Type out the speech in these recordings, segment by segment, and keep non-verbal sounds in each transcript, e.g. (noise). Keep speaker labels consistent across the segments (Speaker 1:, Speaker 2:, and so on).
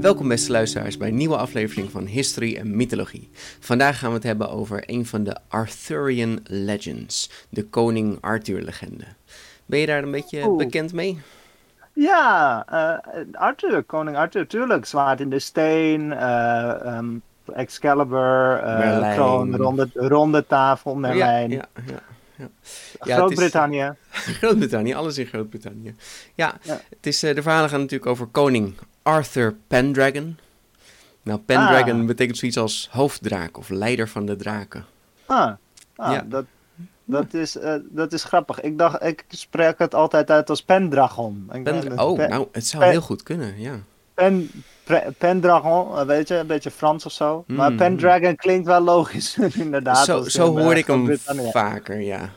Speaker 1: Welkom beste luisteraars bij een nieuwe aflevering van History en Mythologie. Vandaag gaan we het hebben over een van de Arthurian Legends, de koning Arthur legende. Ben je daar een beetje
Speaker 2: Oeh.
Speaker 1: bekend mee?
Speaker 2: Ja, eh, Arthur, koning Arthur, tuurlijk. Zwaard in de steen, eh, ehm, Excalibur, eh, kroon, ronde, ronde tafel, Merlijn.
Speaker 1: Ja, ja, ja. ja. Ja,
Speaker 2: Groot-Brittannië. (laughs)
Speaker 1: Groot-Brittannië, alles in Groot-Brittannië. Ja,
Speaker 2: Ja.
Speaker 1: Het is, de verhalen gaan natuurlijk over koning Arthur Pendragon. Nou, Pendragon
Speaker 2: Ah.
Speaker 1: betekent zoiets als hoofddraak of leider van de draken.
Speaker 2: Ah, ah
Speaker 1: Ja.
Speaker 2: dat, dat, is, eh, dat is grappig. Ik dacht, ik spreek het altijd uit als Pendragon. Ik
Speaker 1: Pen-
Speaker 2: denk,
Speaker 1: oh,
Speaker 2: Pen-
Speaker 1: nou, het zou heel goed kunnen, ja.
Speaker 2: Pen, Pendragon, eh, weet je, een beetje Frans of zo. Maar
Speaker 1: Mm.
Speaker 2: Pendragon klinkt wel logisch, (laughs) inderdaad.
Speaker 1: Zo, zo
Speaker 2: in, eh,
Speaker 1: hoor ik hem vaker, ja.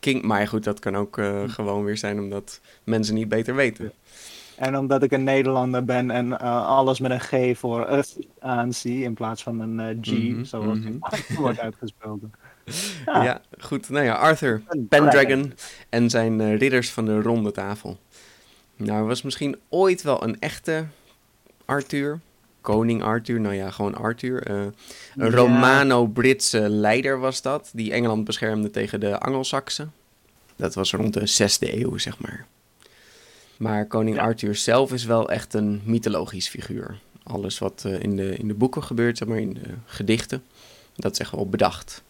Speaker 1: King, maar goed, dat kan ook eh, gewoon weer zijn omdat mensen niet beter weten.
Speaker 2: En omdat ik een Nederlander ben en eh, alles met een G voor eh, aanzie in plaats van een eh, G,
Speaker 1: Mhm,
Speaker 2: zoals
Speaker 1: mhm.
Speaker 2: het (laughs) wordt uitgesproken. (laughs)
Speaker 1: Ja. goed. Nou ja, Arthur
Speaker 2: Pendragon.
Speaker 1: En zijn eh, ridders van de ronde tafel. Nou, was misschien ooit wel een echte Arthur. Koning Arthur, nou ja, gewoon Arthur. een
Speaker 2: Ja.
Speaker 1: Romano-Britse leider was dat, die Engeland beschermde tegen de Angelsaksen. Dat was rond de 6e eeuw, zeg maar. Maar koning
Speaker 2: Ja.
Speaker 1: Arthur zelf is wel echt een mythologisch figuur. Alles wat eh, in, de, in de boeken gebeurt, zeg maar, in de gedichten, dat is echt wel bedacht.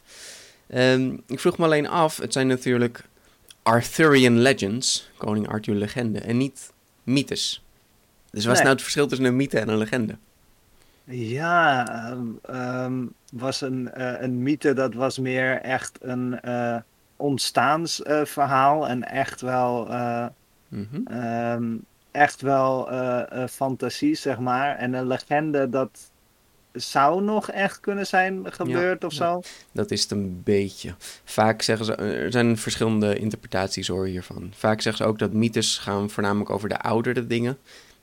Speaker 1: Ehm, ik vroeg me alleen af, het zijn natuurlijk Arthurian legends, koning Arthur legende, en niet mythes. Dus wat is
Speaker 2: Nee.
Speaker 1: nou het verschil tussen een mythe en een legende?
Speaker 2: Ja, ehm, was een, eh, een mythe dat was meer echt een eh ontstaansverhaal en echt wel, eh,
Speaker 1: Mhm.
Speaker 2: ehm, echt wel eh, eh, fantasie, zeg maar. En een legende dat zou nog echt kunnen zijn gebeurd of
Speaker 1: ja.
Speaker 2: zo.
Speaker 1: Dat is het een beetje. Vaak zeggen ze, er zijn verschillende interpretaties hoor hiervan. Vaak zeggen ze ook dat mythes gaan voornamelijk over de oudere dingen.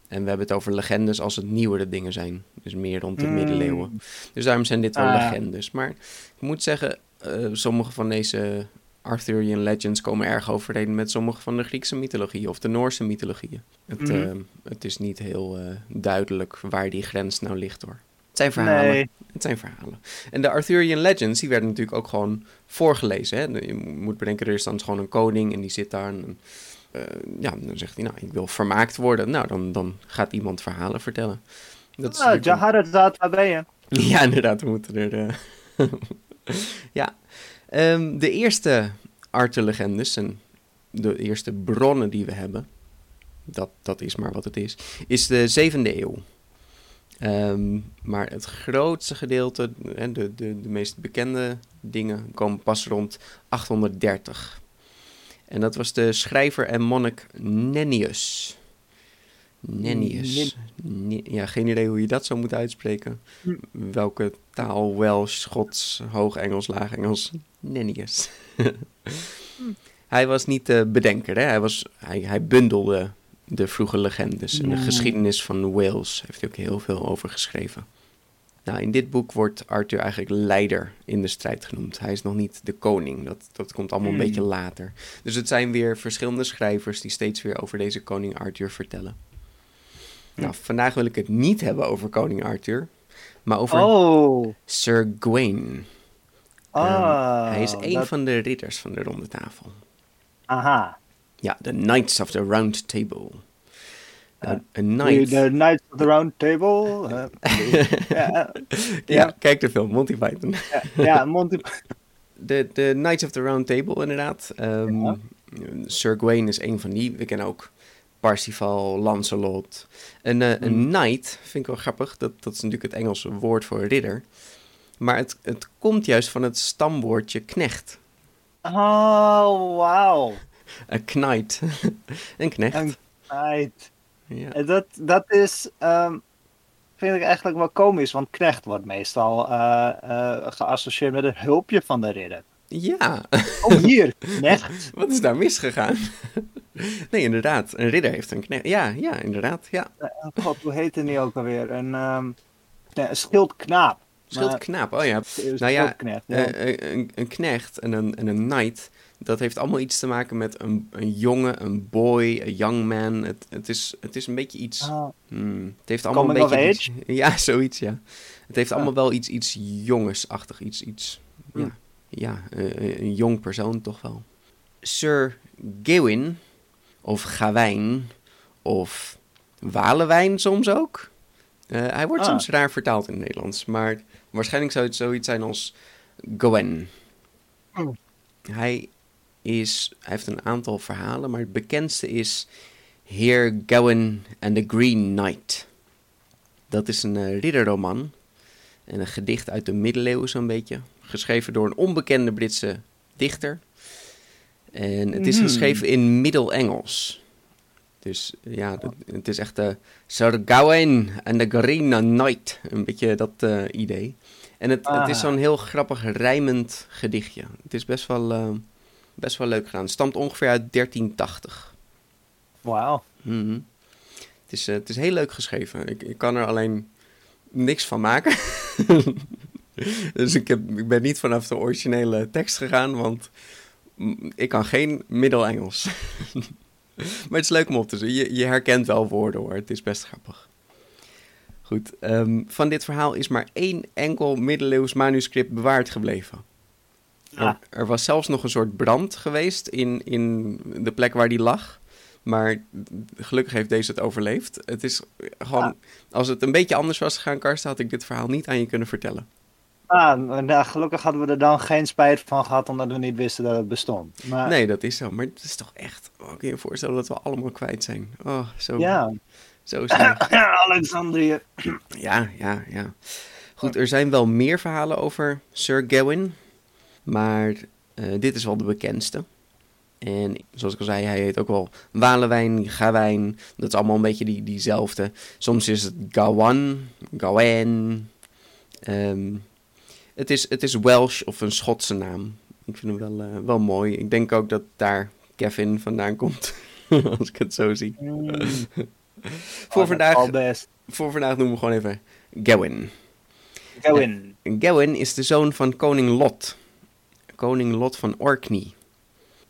Speaker 1: En we hebben het over legendes als het nieuwere dingen zijn. Dus meer rond de
Speaker 2: Mm.
Speaker 1: middeleeuwen. Dus daarom zijn dit wel
Speaker 2: Ah.
Speaker 1: legendes. Maar ik moet zeggen, eh, sommige van deze Arthurian legends komen erg overeen met sommige van de Griekse mythologieën of de Noorse mythologieën. Het,
Speaker 2: Mhm.
Speaker 1: eh, het is niet heel eh, duidelijk waar die grens nou ligt hoor. Het zijn verhalen.
Speaker 2: Nee.
Speaker 1: Het zijn verhalen. En de Arthurian Legends, die werden natuurlijk ook gewoon voorgelezen. Hè? Je moet bedenken, er is dan gewoon een koning en die zit daar. En, eh, ja, dan zegt hij, nou, ik wil vermaakt worden. Nou, dan, dan gaat iemand verhalen vertellen. Dat is natuurlijk een-
Speaker 2: Jaharazat, waar ben je? (laughs)
Speaker 1: ja, inderdaad, we moeten er... eh, (laughs) ja. Ehm, de eerste Arthur-legendes en de eerste bronnen die we hebben... Dat, dat is maar wat het is, is de zevende eeuw. Ehm, maar het grootste gedeelte, de, de, de meest bekende dingen, komen pas rond 830. En dat was de schrijver en monnik Nennius. Nennius. Ni- Ja, geen idee hoe je dat zou moeten uitspreken.
Speaker 2: Hm.
Speaker 1: Welke taal, Welsh, Schots, Hoog Engels, Laag Engels. Nennius. Hij was niet de bedenker, hè? Hij, was, hij, hij bundelde de vroege legendes. En de geschiedenis van Wales heeft hij ook heel veel over geschreven. Nou, in dit boek wordt Arthur eigenlijk leider in de strijd genoemd. Hij is nog niet de koning. Dat, dat komt allemaal een
Speaker 2: Mm.
Speaker 1: beetje later. Dus het zijn weer verschillende schrijvers die steeds weer over deze koning Arthur vertellen. Nou, vandaag wil ik het niet hebben over koning Arthur. maar over
Speaker 2: Oh.
Speaker 1: Sir Gawain.
Speaker 2: Ah.
Speaker 1: Hij is een
Speaker 2: dat-
Speaker 1: van de ridders van de ronde tafel.
Speaker 2: Aha.
Speaker 1: Ja, de Knights of the Round Table. Nou, een
Speaker 2: The,
Speaker 1: knight...
Speaker 2: the Knights of the Round Table. (laughs) eh, ja,
Speaker 1: ja, kijk de film, Monty Python.
Speaker 2: ja, ja, Monty. (laughs)
Speaker 1: De, de Knights of the Round Table, inderdaad. Ehm,
Speaker 2: Ja.
Speaker 1: Sir Gawain is een van die. We kennen ook Parsifal, Lancelot. Een, eh, een
Speaker 2: Mhm.
Speaker 1: knight, vind ik wel grappig. Dat, dat is natuurlijk het Engelse woord voor ridder. Maar het, het komt juist van het stamwoordje knecht.
Speaker 2: Oh, wauw. (laughs)
Speaker 1: Een knight. (laughs) een knecht.
Speaker 2: Een knight.
Speaker 1: Ja.
Speaker 2: En Dat, dat is, ehm, vind ik eigenlijk wel komisch, want knecht wordt meestal eh, eh, geassocieerd met het hulpje van de ridder.
Speaker 1: ja,
Speaker 2: Oh, hier, (laughs) knecht.
Speaker 1: wat is daar misgegaan? (laughs) nee, inderdaad. Een ridder heeft een knecht. Ja, ja, inderdaad. Ja.
Speaker 2: God, hoe heette die ook alweer? Een, ehm, nee, een schildknaap.
Speaker 1: Schildknaap, oh ja.
Speaker 2: Een
Speaker 1: Nou ja,
Speaker 2: ja.
Speaker 1: Eh, eh, een, een knecht en een, en een knight, dat heeft allemaal iets te maken met een, een jongen, een boy, een young man. Het, het, is, het is een beetje iets...
Speaker 2: Ah,
Speaker 1: hmm, het heeft allemaal
Speaker 2: Coming
Speaker 1: een beetje... iets- (laughs) ja, zoiets, ja. Het heeft allemaal wel iets, iets jongensachtig, iets... iets ja,
Speaker 2: Hmm.
Speaker 1: ja eh, een jong persoon toch wel. Sir Gawain, of Gawijn, of Walewijn soms ook. Eh, hij wordt
Speaker 2: Ah.
Speaker 1: soms raar vertaald in het Nederlands, maar waarschijnlijk zou het zoiets zijn als Gawain.
Speaker 2: Oh.
Speaker 1: Hij, is, hij heeft een aantal verhalen, maar het bekendste is Heer Gawain and the Green Knight. Dat is een eh, ridderroman en een gedicht uit de middeleeuwen zo'n beetje. Geschreven door een onbekende Britse dichter. En het is
Speaker 2: Mhm.
Speaker 1: geschreven in Middel-Engels. Dus ja, het is echt de Sir Gawain and the Green Knight. Een beetje dat eh, idee. En het, het is
Speaker 2: Ah.
Speaker 1: zo'n heel grappig rijmend gedichtje. Het is best wel, eh, best wel leuk gedaan. Het stamt ongeveer uit 1380.
Speaker 2: Wauw.
Speaker 1: Mhm. het, is, eh, het is heel leuk geschreven. Ik, ik kan er alleen niks van maken. (laughs) dus ik, heb, ik ben niet vanaf de originele tekst gegaan, want ik kan geen Middel-Engels. (laughs) maar het is leuk om op te zien. Je, je herkent wel woorden hoor. Het is best grappig. Goed, ehm, van dit verhaal is maar één enkel middeleeuws manuscript bewaard gebleven.
Speaker 2: Ah.
Speaker 1: Er, er was zelfs nog een soort brand geweest in, in de plek waar die lag. Maar gelukkig heeft deze het overleefd. Het is gewoon,
Speaker 2: Ah.
Speaker 1: als het een beetje anders was gegaan, Karsten, had ik dit verhaal niet aan je kunnen vertellen.
Speaker 2: Ah, nou, gelukkig hadden we er dan geen spijt van gehad, omdat we niet wisten dat het bestond. Maar,
Speaker 1: Nee, dat is zo. Maar het is toch echt. Oh, kun je je voorstellen dat we allemaal kwijt zijn? Oh, zo.
Speaker 2: Ja,
Speaker 1: Zo. (coughs)
Speaker 2: Alexandrië.
Speaker 1: Ja, ja, ja. Goed, er zijn wel meer verhalen over Sir Gawain. Maar eh, dit is wel de bekendste. En zoals ik al zei, hij heet ook wel Walewijn, Gawijn. Dat is allemaal een beetje die, diezelfde. Soms is het Gawan, Gawain. Ehm, het, is, het is Welsh of een Schotse naam. Ik vind hem wel, eh, wel mooi. Ik denk ook dat daar Kevin vandaan komt. (laughs) Als ik het zo zie.
Speaker 2: Mm.
Speaker 1: Voor,
Speaker 2: Oh,
Speaker 1: vandaag, voor vandaag noemen we gewoon even Gawain.
Speaker 2: Gawin.
Speaker 1: Gawain is de zoon van koning Lot. Koning Lot van Orkney.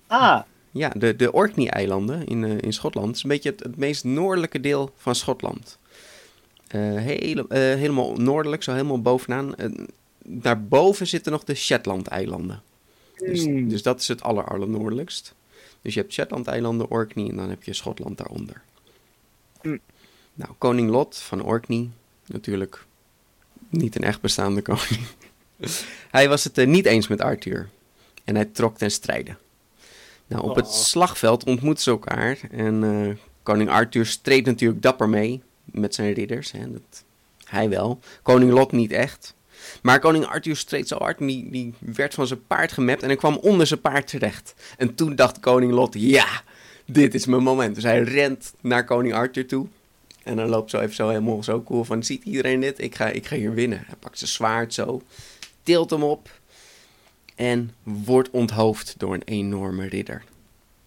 Speaker 2: Ah,
Speaker 1: Ja, de, de Orkney-eilanden in, eh, in Schotland. Het is een beetje het, het meest noordelijke deel van Schotland. Eh, hele, helemaal noordelijk, zo helemaal bovenaan. Daarboven zitten nog de Shetland-eilanden. Dus,
Speaker 2: Mm.
Speaker 1: dus dat is het aller, allernoordelijkst. Dus je hebt Shetland-eilanden, Orkney en dan heb je Schotland daaronder.
Speaker 2: Mm.
Speaker 1: Nou, koning Lot van Orkney, natuurlijk niet een echt bestaande koning. (laughs) Hij was het eh, niet eens met Arthur en hij trok ten strijde. Nou, op het
Speaker 2: Oh.
Speaker 1: slagveld ontmoeten ze elkaar en eh, koning Arthur streed natuurlijk dapper mee met zijn ridders. Hè, dat, hij wel. Koning Lot niet echt. Maar koning Arthur streed zo hard die, die werd van zijn paard gemapt en hij kwam onder zijn paard terecht. En toen dacht koning Lot, ja, dit is mijn moment. Dus hij rent naar koning Arthur toe. En dan loopt zo even zo helemaal zo cool van, ziet iedereen dit? Ik ga, ik ga hier winnen. Hij pakt zijn zwaard zo, tilt hem op en wordt onthoofd door een enorme ridder.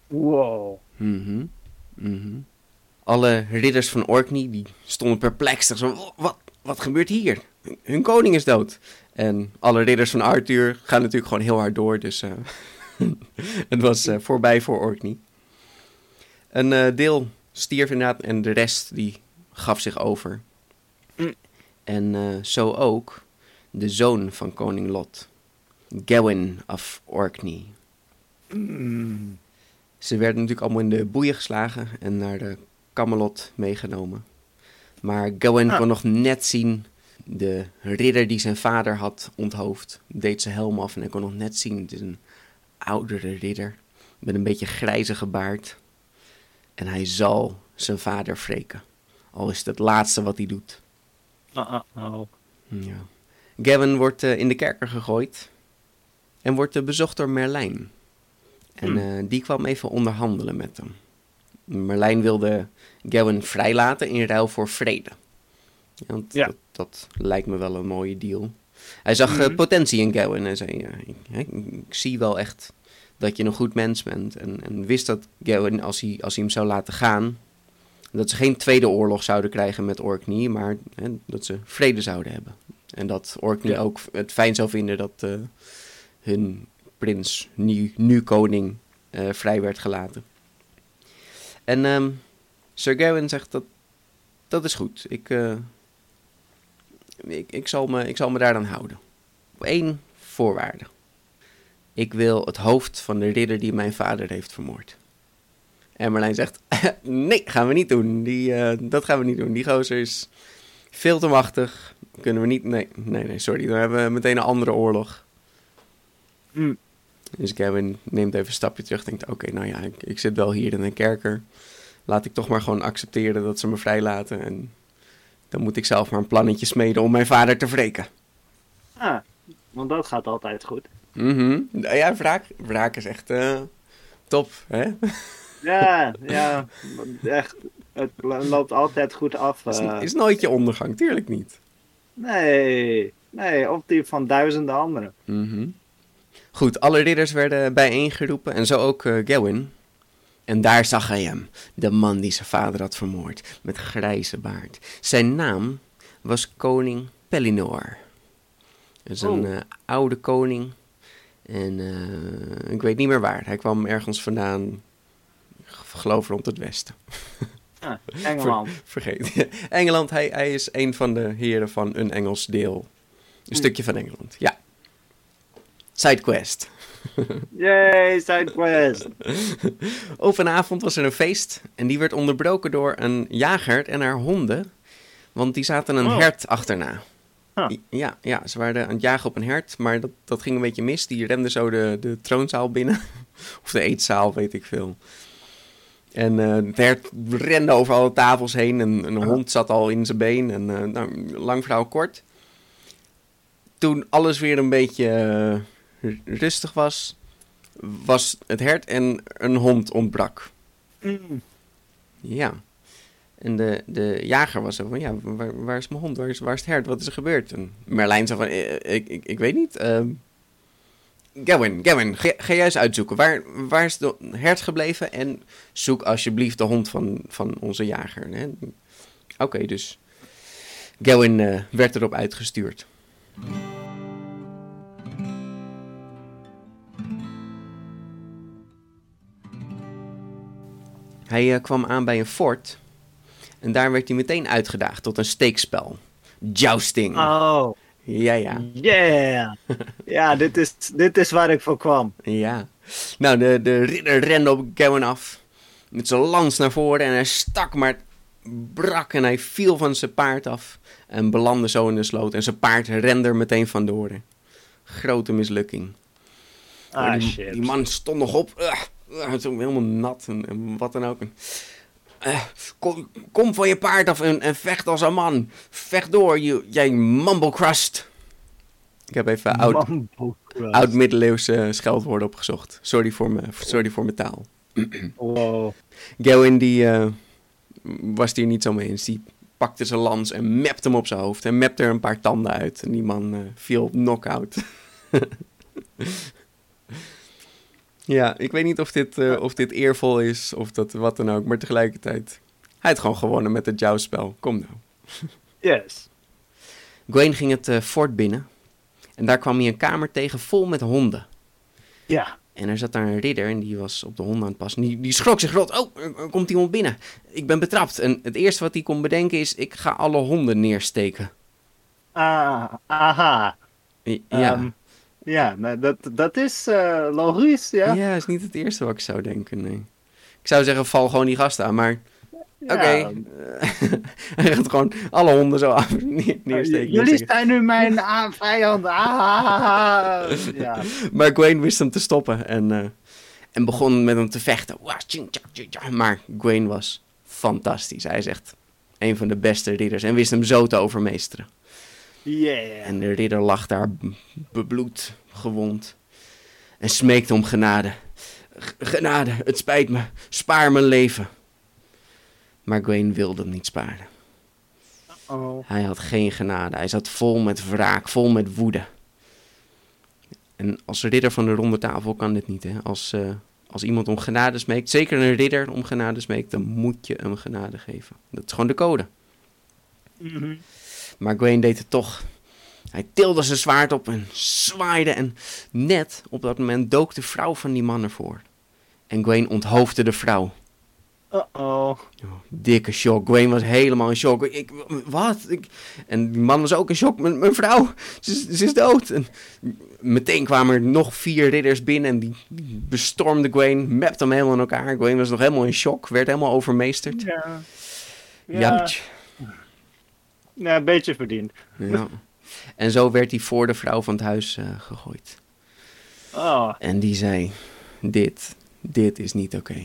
Speaker 2: wow.
Speaker 1: Mhm, mhm. Alle ridders van Orkney die stonden perplex. Zo, wat, wat gebeurt hier? Hun koning is dood. En alle ridders van Arthur gaan natuurlijk gewoon heel hard door. Dus eh, (laughs) het was eh, voorbij voor Orkney. Een eh, deel stierf inderdaad en de rest die gaf zich over.
Speaker 2: Mm.
Speaker 1: En zo ook de zoon van koning Lot, Gawain of Orkney.
Speaker 2: Mm.
Speaker 1: Ze werden natuurlijk allemaal in de boeien geslagen en naar de Camelot meegenomen. Maar Gawain
Speaker 2: Ah.
Speaker 1: kon nog net zien de ridder die zijn vader had onthoofd. Deed zijn helm af en hij kon nog net zien. Het is een oudere ridder met een beetje grijzige baard. En hij zal zijn vader wreken. Al is het het laatste wat hij doet.
Speaker 2: Oh.
Speaker 1: Ja. Gavin wordt eh, in de kerker gegooid en wordt eh, bezocht door Merlijn. En
Speaker 2: Hmm.
Speaker 1: eh, die kwam even onderhandelen met hem. Merlijn wilde Gavin vrijlaten in ruil voor vrede. Ja, want
Speaker 2: Ja.
Speaker 1: Dat, dat lijkt me wel een mooie deal. Hij zag eh,
Speaker 2: Mhm.
Speaker 1: potentie in Gavin en zei: ja, ik, ik zie wel echt dat je een goed mens bent. En, en wist dat Gavin, als hij, als hij hem zou laten gaan, dat ze geen tweede oorlog zouden krijgen met Orkney, maar hè, dat ze vrede zouden hebben. En dat Orkney
Speaker 2: Ja.
Speaker 1: ook het fijn zou vinden dat eh, hun prins, nu, nu koning, eh, vrij werd gelaten. En ehm, Sir Gawain zegt dat dat is goed. Ik, ik, ik, zal me, ik zal me daar dan houden. Op één voorwaarde. Ik wil het hoofd van de ridder die mijn vader heeft vermoord. En Marlijn zegt, (laughs) nee, gaan we niet doen. Die, eh, dat gaan we niet doen. Die gozer is veel te machtig. Kunnen we niet... Nee, nee, nee, sorry. Dan hebben we meteen een andere oorlog.
Speaker 2: Mm.
Speaker 1: Dus Gavin neemt even een stapje terug. Denkt, oké, nou ja, ik, ik zit wel hier in een kerker. Laat ik toch maar gewoon accepteren dat ze me vrijlaten. En dan moet ik zelf maar een plannetje smeden om mijn vader te wreken.
Speaker 2: Ah, want dat gaat altijd goed.
Speaker 1: Mhm. Ja, wraak, wraak is echt eh, top, hè?
Speaker 2: Ja, ja, echt. Het lo- loopt altijd goed af.
Speaker 1: Is,
Speaker 2: eh.
Speaker 1: is nooit je ondergang, tuurlijk niet.
Speaker 2: Nee, nee, of die van duizenden anderen.
Speaker 1: Mhm. Goed, alle ridders werden bijeengeroepen en zo ook Gawain. En daar zag hij hem, de man die zijn vader had vermoord, met grijze baard. Zijn naam was koning Pellinor. Dat is een
Speaker 2: Oh.
Speaker 1: eh, oude koning. En eh, ik weet niet meer waar. Hij kwam ergens vandaan, geloof rond het westen.
Speaker 2: Ah, Engeland. (laughs)
Speaker 1: Vergeet. (laughs) Engeland, hij, hij is een van de heren van een Engels deel. Een stukje van Engeland, ja. Sidequest. (laughs)
Speaker 2: Yay, Sidequest.
Speaker 1: Op een avond was er een feest en die werd onderbroken door een jager en haar honden. Want die zaten een
Speaker 2: Oh.
Speaker 1: hert achterna.
Speaker 2: Huh.
Speaker 1: Ja, ja, ze waren aan het jagen op een hert, maar dat, dat ging een beetje mis. Die rende zo de, de troonzaal binnen. (laughs) of de eetzaal, weet ik veel. En eh, het hert rende over alle tafels heen en een hond zat al in zijn been. En eh, nou, lang verhaal kort. Toen alles weer een beetje eh, rustig was, was het hert en een hond ontbrak.
Speaker 2: Mm.
Speaker 1: Ja. En de, de jager was zo van, ja, waar, waar is mijn hond? Waar is, waar is het hert? Wat is er gebeurd? En Merlijn zei van, eh, ik, ik, ik weet niet. ehm Gavin, Gavin, ga, ga jij eens uitzoeken. Waar, waar is de hert gebleven? En zoek alsjeblieft de hond van, van onze jager. Oké, dus Gavin eh, werd erop uitgestuurd. Hij eh, kwam aan bij een fort. En daar werd hij meteen uitgedaagd tot een steekspel. Jousting.
Speaker 2: Oh,
Speaker 1: Ja, ja.
Speaker 2: yeah. Ja, (laughs) dit is, dit is waar ik voor kwam.
Speaker 1: Ja. Nou, de, de ridder rende op Gavin af. Met zijn lans naar voren en hij stak, maar brak en hij viel van zijn paard af. En belandde zo in de sloot. En zijn paard rende er meteen vandoor. Grote mislukking.
Speaker 2: Ah,
Speaker 1: die,
Speaker 2: shit.
Speaker 1: die man stond nog op. Ugh, helemaal nat en, en wat dan ook. Eh, kom, kom van je paard af en, en vecht als een man. Vecht door, je, jij mumblecrust. Ik heb even oud,
Speaker 2: Mambo Crust.
Speaker 1: oud-middeleeuwse scheldwoorden opgezocht. Sorry voor, me, sorry voor mijn taal.
Speaker 2: Wow.
Speaker 1: Gawin die eh, was hier niet zo mee eens. Die pakte zijn lans en mepte hem op zijn hoofd. En mepte er een paar tanden uit. En die man eh, viel knock-out. (laughs) ja, ik weet niet of dit, eh, of dit eervol is of dat wat dan ook. Maar tegelijkertijd, hij had gewoon gewonnen met het jouwspel. Kom nou. (laughs)
Speaker 2: Yes.
Speaker 1: Gwen ging het eh, fort binnen. En daar kwam hij een kamer tegen vol met honden.
Speaker 2: Ja.
Speaker 1: En er zat daar een ridder en die was op de hond aan het passen. Die, die schrok zich rot. Oh, er er komt iemand binnen. Ik ben betrapt. En het eerste wat hij kon bedenken is, ik ga alle honden neersteken.
Speaker 2: Ah, aha.
Speaker 1: Ja,
Speaker 2: Ehm, ja, nou, dat, dat is eh, logisch, ja.
Speaker 1: ja. is niet het eerste wat ik zou denken, nee. Ik zou zeggen, val gewoon die gast aan, maar
Speaker 2: Ja.
Speaker 1: oké. (laughs) Hij gaat gewoon alle honden zo af (laughs) neer, neersteken.
Speaker 2: Jullie zijn nu mijn (laughs) vijand. Ah, ja.
Speaker 1: Maar Gwen wist hem te stoppen en, eh, en begon met hem te vechten. Maar Gwen was fantastisch. Hij is echt een van de beste ridders en wist hem zo te overmeesteren.
Speaker 2: Yeah.
Speaker 1: En de ridder lag daar bebloed, gewond. En smeekte om genade. G- Genade, het spijt me. Spaar mijn leven. Maar Gwen wilde hem niet sparen.
Speaker 2: Oh.
Speaker 1: Hij had geen genade. Hij zat vol met wraak, vol met woede. En als ridder van de ronde tafel kan dit niet. Hè? Als, eh, als iemand om genade smeekt, zeker een ridder om genade smeekt, dan moet je hem genade geven. Dat is gewoon de code.
Speaker 2: Mhm.
Speaker 1: Maar Gwen deed het toch. Hij tilde zijn zwaard op en zwaaide. En net op dat moment dook de vrouw van die man ervoor. En Gwen onthoofde de vrouw.
Speaker 2: Uh-oh.
Speaker 1: Oh, dikke shock. Gwen was helemaal in shock. Ik, wat? Ik, en die man was ook in shock. Mijn, mijn vrouw, ze, is- ze is dood. En meteen kwamen er nog vier ridders binnen en die, die bestormden Gwen, mapte hem helemaal in elkaar. Gwen was nog helemaal in shock, werd helemaal overmeesterd.
Speaker 2: Ja.
Speaker 1: Ja.
Speaker 2: Ja, een beetje verdiend.
Speaker 1: ja. En zo werd hij voor de vrouw van het huis eh, gegooid.
Speaker 2: Oh.
Speaker 1: En die zei, dit, dit is niet oké.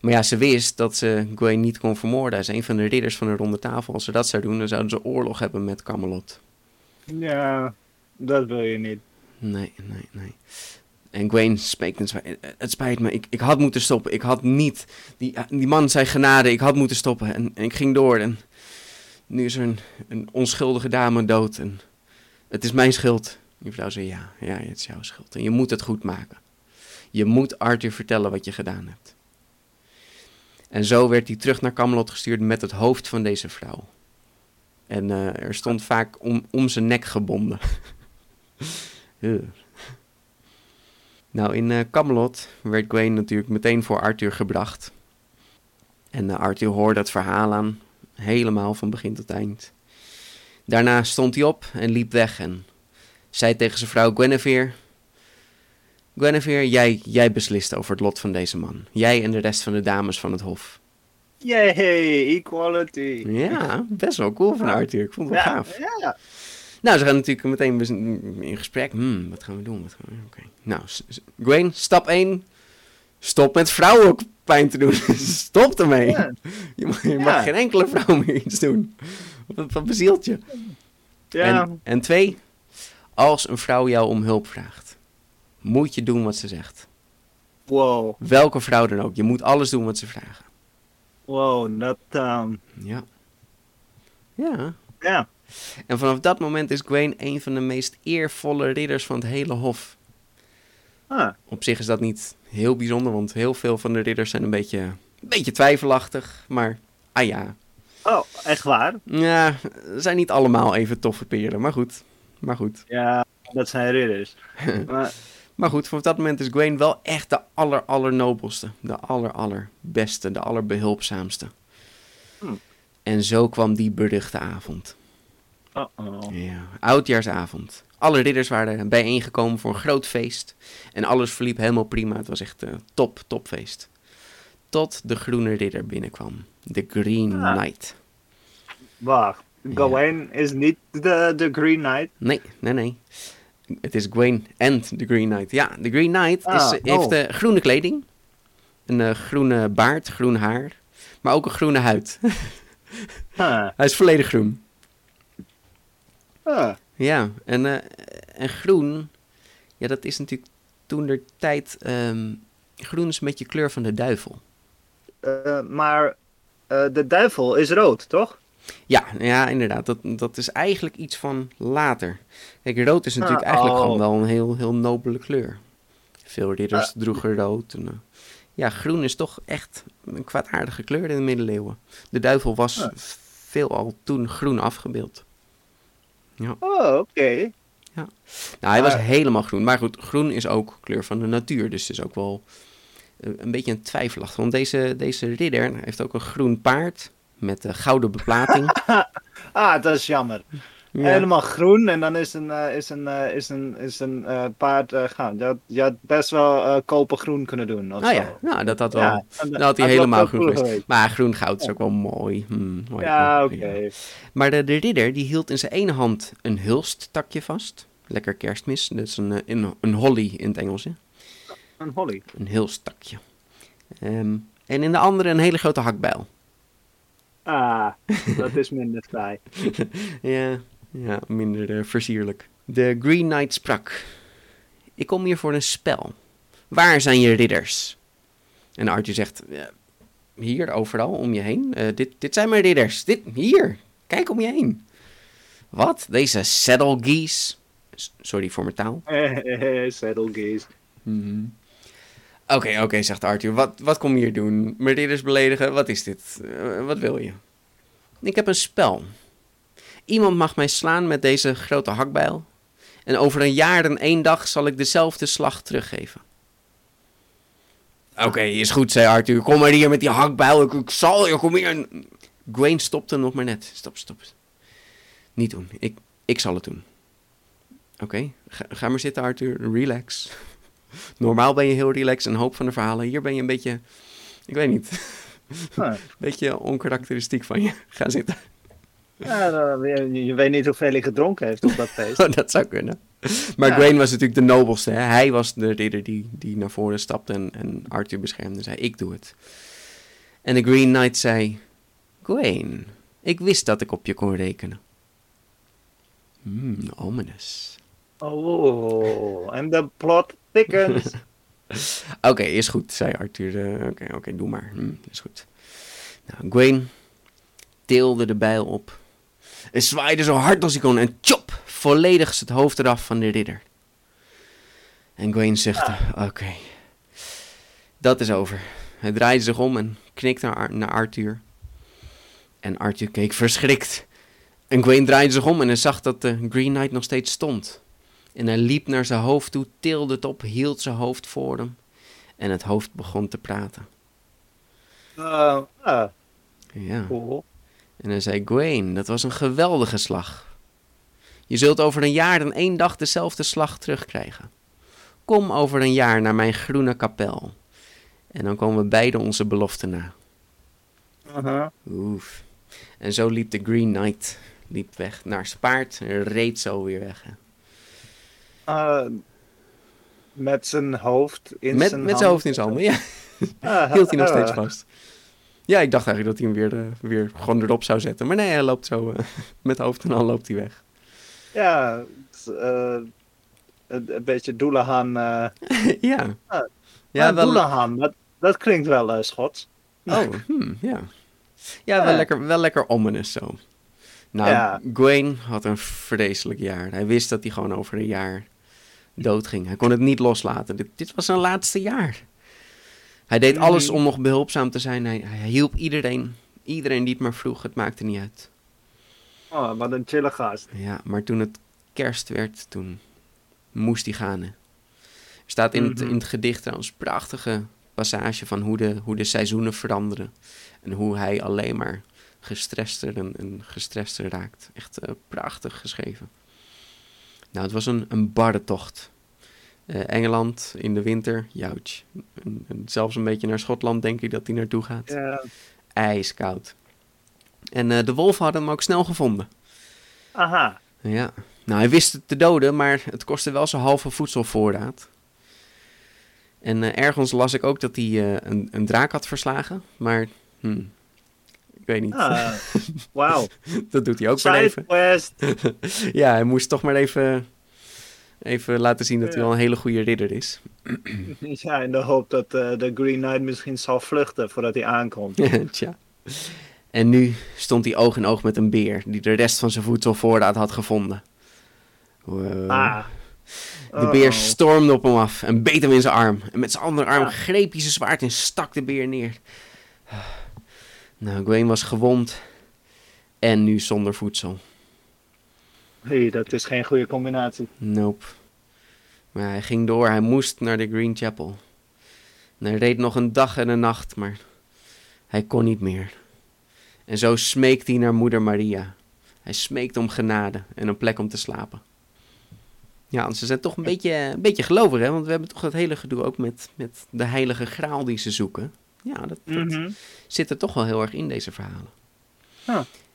Speaker 1: Maar ja, ze wist dat ze Gwen niet kon vermoorden. Hij is een van de ridders van de ronde tafel. Als ze dat zou doen, dan zouden ze oorlog hebben met Camelot.
Speaker 2: Ja, dat wil je niet.
Speaker 1: Nee, nee, nee. En Gwen spreekt en zwaait, het spijt me, ik, ik had moeten stoppen. Ik had niet, die, die man zei genade, ik had moeten stoppen. En, en ik ging door en nu is er een, onschuldige dame dood. En het is mijn schuld. Die vrouw zei, ja, ja, het is jouw schuld. En je moet het goed maken. Je moet Arthur vertellen wat je gedaan hebt. En zo werd hij terug naar Camelot gestuurd met het hoofd van deze vrouw. En eh, er stond vaak om, om zijn nek gebonden. (laughs) Nou, in eh, Camelot werd Gwen natuurlijk meteen voor Arthur gebracht. En eh, Arthur hoorde het verhaal aan, helemaal van begin tot eind. Daarna stond hij op en liep weg en zei tegen zijn vrouw Guinevere... Guinevere, jij, jij beslist over het lot van deze man. Jij en de rest van de dames van het hof.
Speaker 2: Yay, equality.
Speaker 1: Ja, best wel cool van Arthur. Ik vond het wel
Speaker 2: Ja,
Speaker 1: gaaf.
Speaker 2: ja.
Speaker 1: Nou, ze gaan natuurlijk meteen in gesprek. Hmm, wat gaan we doen? Wat gaan we... Oké. Nou, Gwen, stap 1. Stop met vrouwen pijn te doen. (laughs) Stop ermee.
Speaker 2: Ja.
Speaker 1: Je, mag, je
Speaker 2: Ja.
Speaker 1: mag geen enkele vrouw meer iets doen. Wat, bezielt je?
Speaker 2: Ja.
Speaker 1: En, en twee, als een vrouw jou om hulp vraagt, moet je doen wat ze zegt.
Speaker 2: Wow.
Speaker 1: Welke vrouw dan ook. Je moet alles doen wat ze vragen.
Speaker 2: Wow, dat, ehm,
Speaker 1: Ja. Ja.
Speaker 2: ja.
Speaker 1: En vanaf dat moment is Gwen een van de meest eervolle ridders van het hele hof.
Speaker 2: Ah,
Speaker 1: Op zich is dat niet heel bijzonder, want heel veel van de ridders zijn een beetje, een beetje twijfelachtig. Maar, ah ja.
Speaker 2: oh, echt waar?
Speaker 1: Ja, ze zijn niet allemaal even toffe peren, maar goed. Maar goed.
Speaker 2: Ja, dat zijn ridders. (laughs) maar,
Speaker 1: Maar goed, vanaf dat moment is Gwen wel echt de aller, allernobelste. De aller, allerbeste, de allerbehulpzaamste.
Speaker 2: Hmm.
Speaker 1: En zo kwam die beruchte avond.
Speaker 2: uh-oh.
Speaker 1: Ja, oudjaarsavond. Alle ridders waren bijeengekomen voor een groot feest. En alles verliep helemaal prima. Het was echt een top, top feest. Tot de groene ridder binnenkwam. De Green
Speaker 2: Ah.
Speaker 1: Knight.
Speaker 2: Wacht, Gawain is niet de, de Green Knight?
Speaker 1: Nee, nee, nee. Het is Gwen en de Green Knight. Ja, de Green Knight is,
Speaker 2: Ah,
Speaker 1: heeft
Speaker 2: oh.
Speaker 1: eh, groene kleding. Een eh, groene baard, groen haar. Maar ook een groene huid. (laughs)
Speaker 2: Huh.
Speaker 1: Hij is volledig groen.
Speaker 2: Huh.
Speaker 1: Ja, en, eh, en groen, ja, dat is natuurlijk toen de tijd. ehm, groen is een beetje kleur van de duivel.
Speaker 2: Eh, maar eh, de duivel is rood, toch?
Speaker 1: Ja, ja, inderdaad. Dat, dat is eigenlijk iets van later. Kijk, rood is natuurlijk
Speaker 2: Ah,
Speaker 1: eigenlijk
Speaker 2: oh.
Speaker 1: gewoon wel een heel, heel nobele kleur. Veel ridders droegen rood. En, ja, groen is toch echt een kwaadaardige kleur in de middeleeuwen. De duivel was
Speaker 2: Ja.
Speaker 1: veelal toen groen afgebeeld.
Speaker 2: Oh, oké.
Speaker 1: Nou, hij was helemaal groen. Maar goed, groen is ook kleur van de natuur. Dus het is ook wel eh, een beetje een twijfelachtig. Want deze, deze ridder heeft ook een groen paard met gouden beplating. (laughs)
Speaker 2: Ah, dat is jammer.
Speaker 1: Ja.
Speaker 2: Helemaal groen en dan is een, eh, is een, eh, is een, is een eh, paard uh, gaan. Je had, je had best wel kopergroen kunnen doen. Of zo.
Speaker 1: ja, nou, dat had wel.
Speaker 2: Ja, dat
Speaker 1: had hij helemaal groen geweest.
Speaker 2: geweest.
Speaker 1: Maar groen-goud is ook wel mooi. Hmm, mooi
Speaker 2: Ja, oké.
Speaker 1: Maar de, de ridder die hield in zijn ene hand een hulsttakje vast. Lekker kerstmis. Dat is een, een, een holly in het Engels. Hè?
Speaker 2: Een holly.
Speaker 1: Een hulstakje. Ehm, en in de andere een hele grote hakbijl.
Speaker 2: Ah, (laughs) dat is minder fraai.
Speaker 1: Ja, ja minder eh, versierlijk. De Green Knight sprak. Ik kom hier voor een spel. Waar zijn je ridders? En Arthur zegt, "Ja, hier, overal, om je heen. Eh, dit, dit zijn mijn ridders. Dit, hier, kijk om je heen. Wat? Deze saddle geese? S- Sorry voor mijn taal. (laughs)
Speaker 2: Saddle gaze.
Speaker 1: Mhm. Oké, oké, zegt Arthur. Wat, wat kom je hier doen? Mijn ridders beledigen? Wat is dit? Eh, wat wil je? Ik heb een spel. Iemand mag mij slaan met deze grote hakbijl. En over een jaar en één dag zal ik dezelfde slag teruggeven. Oké, is goed, zei Arthur. Kom maar hier met die hakbijl. Ik, ik zal je, kom hier. Gwaine stopte nog maar net. Stop, stop. Niet doen. Ik, ik zal het doen. Oké, ga, ga maar zitten, Arthur. Relax. (laughs) Normaal ben je heel relaxed en hoop van de verhalen. Hier ben je een beetje, ik weet niet, een (laughs) beetje onkarakteristiek van je. Ga zitten.
Speaker 2: Ja, dan- je, je weet niet hoeveel hij gedronken heeft op dat feest. (laughs)
Speaker 1: dat zou kunnen. Maar
Speaker 2: Ja.
Speaker 1: Gwaine was natuurlijk de nobelste. Hè? Hij was de ridder die, die naar voren stapte en, en Arthur beschermde. Zei, ik doe het. En de Green Knight zei, Gwaine, ik wist dat ik op je kon rekenen. Hmm, ominous.
Speaker 2: Oh, en de plot thickens. (laughs)
Speaker 1: Oké, is goed, zei Arthur. Eh, Oké, oké, doe maar. Hm, is goed. Nou, Gwaine tilde de bijl op. En zwaaide zo hard als hij kon. En chop, volledig is het hoofd eraf van de ridder. En Gwaine zuchtte. Oké, dat is over. Hij draaide zich om en knikte naar, Ar- naar Arthur. En Arthur keek verschrikt. En Gwaine draaide zich om en hij zag dat de Green Knight nog steeds stond. En hij liep naar zijn hoofd toe, tilde het op, hield zijn hoofd voor hem. En het hoofd begon te praten.
Speaker 2: Uh, ah,
Speaker 1: Ja.
Speaker 2: cool.
Speaker 1: En hij zei, Gwaine, dat was een geweldige slag. Je zult over een jaar en één dag dezelfde slag terugkrijgen. Kom over een jaar naar mijn groene kapel. En dan komen we beide onze belofte na. Oef. En zo liep de Green Knight liep weg naar zijn paard en reed zo weer weg.
Speaker 2: Uh, met zijn hoofd in
Speaker 1: Met,
Speaker 2: zijn
Speaker 1: met zijn hoofd in zijn handen, ja.
Speaker 2: Ah, (laughs)
Speaker 1: hield hij nog
Speaker 2: ah.
Speaker 1: steeds vast. Ja, ik dacht eigenlijk dat hij hem weer, eh, weer gewoon erop zou zetten. Maar nee, hij loopt zo eh, (laughs) met hoofd en al loopt hij weg.
Speaker 2: Ja, eh, een, beetje Doelahan. (laughs)
Speaker 1: ja.
Speaker 2: Ah,
Speaker 1: ja, wel,
Speaker 2: Doelahan, dat, dat klinkt wel Schots.
Speaker 1: oh, (laughs) hmm, ja. Ja, wel, lekker, wel lekker ominous zo. Nou,
Speaker 2: Ja.
Speaker 1: Gwaine had een vreselijk jaar. Hij wist dat hij gewoon over een jaar doodging. Hij kon het niet loslaten. Dit, dit was zijn laatste jaar. Hij deed alles om nog behulpzaam te zijn. Hij, hij hielp iedereen. Iedereen die het maar vroeg. Het maakte niet uit.
Speaker 2: Oh, wat een chille gast.
Speaker 1: Ja, maar toen het kerst werd, toen moest hij gaan. hè. Er staat in, het,
Speaker 2: Mhm.
Speaker 1: in het gedicht trouwens een prachtige passage van hoe de, hoe de seizoenen veranderen. En hoe hij alleen maar gestrester en, en gestrester raakt. Echt eh, prachtig geschreven. Nou, het was een, een barre tocht. Eh, Engeland in de winter, jouch. En, en zelfs een beetje naar Schotland denk ik dat hij naartoe gaat.
Speaker 2: Ja.
Speaker 1: IJskoud. En eh, de wolven hadden hem ook snel gevonden.
Speaker 2: Aha.
Speaker 1: Ja, nou hij wist het te doden, maar het kostte wel zijn halve voedselvoorraad. En eh, ergens las ik ook dat hij een, een draak had verslagen, maar hm, ik weet niet.
Speaker 2: Ah, (laughs) Wauw.
Speaker 1: dat doet hij ook maar even. (laughs) Ja, hij moest toch maar even, even laten zien dat hij wel een hele goede ridder is. (clears throat)
Speaker 2: Ja, in de hoop dat eh, de Green Knight misschien zal vluchten voordat hij aankomt. (laughs)
Speaker 1: Tja. En nu stond hij oog in oog met een beer die de rest van zijn voedselvoorraad had gevonden. Wow.
Speaker 2: Ah.
Speaker 1: De beer
Speaker 2: Uh-oh.
Speaker 1: stormde op hem af en beet hem in zijn arm. En met zijn andere arm
Speaker 2: Ja.
Speaker 1: greep hij zijn zwaard en stak de beer neer. Nou, Gwaine was gewond en nu zonder voedsel.
Speaker 2: Hey, dat is geen goede combinatie.
Speaker 1: Nope. Maar hij ging door, hij moest naar de Green Chapel. En hij reed nog een dag en een nacht, maar hij kon niet meer. En zo smeekte hij naar moeder Maria. Hij smeekt om genade en een plek om te slapen. Ja, want ze zijn toch een beetje, een beetje gelovig, hè? Want we hebben toch dat hele gedoe ook met, met de heilige graal die ze zoeken. Ja, dat, dat
Speaker 2: Mhm.
Speaker 1: zit er toch wel heel erg in, deze verhalen.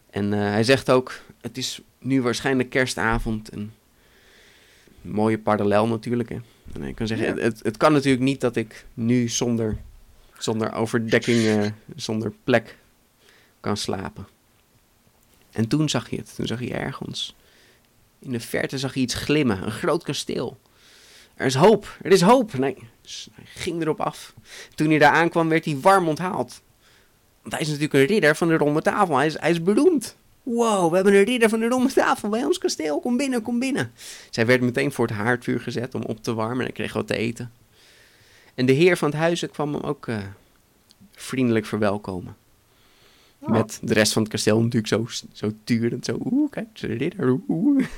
Speaker 1: En eh, hij zegt ook, het is nu waarschijnlijk kerstavond. En mooie parallel natuurlijk, hè. En ik kan zeggen,
Speaker 2: Ja.
Speaker 1: het, het, kan natuurlijk niet dat ik nu zonder, zonder overdekking, eh, zonder plek kan slapen. En toen zag hij het. Toen zag hij ergens. In de verte zag hij iets glimmen. Een groot kasteel. Er is hoop. Er is hoop. Nee. Dus hij ging erop af. Toen hij daar aankwam, werd hij warm onthaald. Want hij is natuurlijk een ridder van de ronde tafel. Hij is, hij is beroemd. Wow, we hebben een ridder van de ronde tafel bij ons kasteel. Kom binnen, kom binnen. Zij werd meteen voor het haardvuur gezet om op te warmen. En kreeg wat te eten. En de heer van het huis kwam hem ook eh, vriendelijk verwelkomen.
Speaker 2: Oh.
Speaker 1: Met de rest van het kasteel natuurlijk zo, zo turend. Zo, oeh, kijk, een ridder. Oeh. (laughs)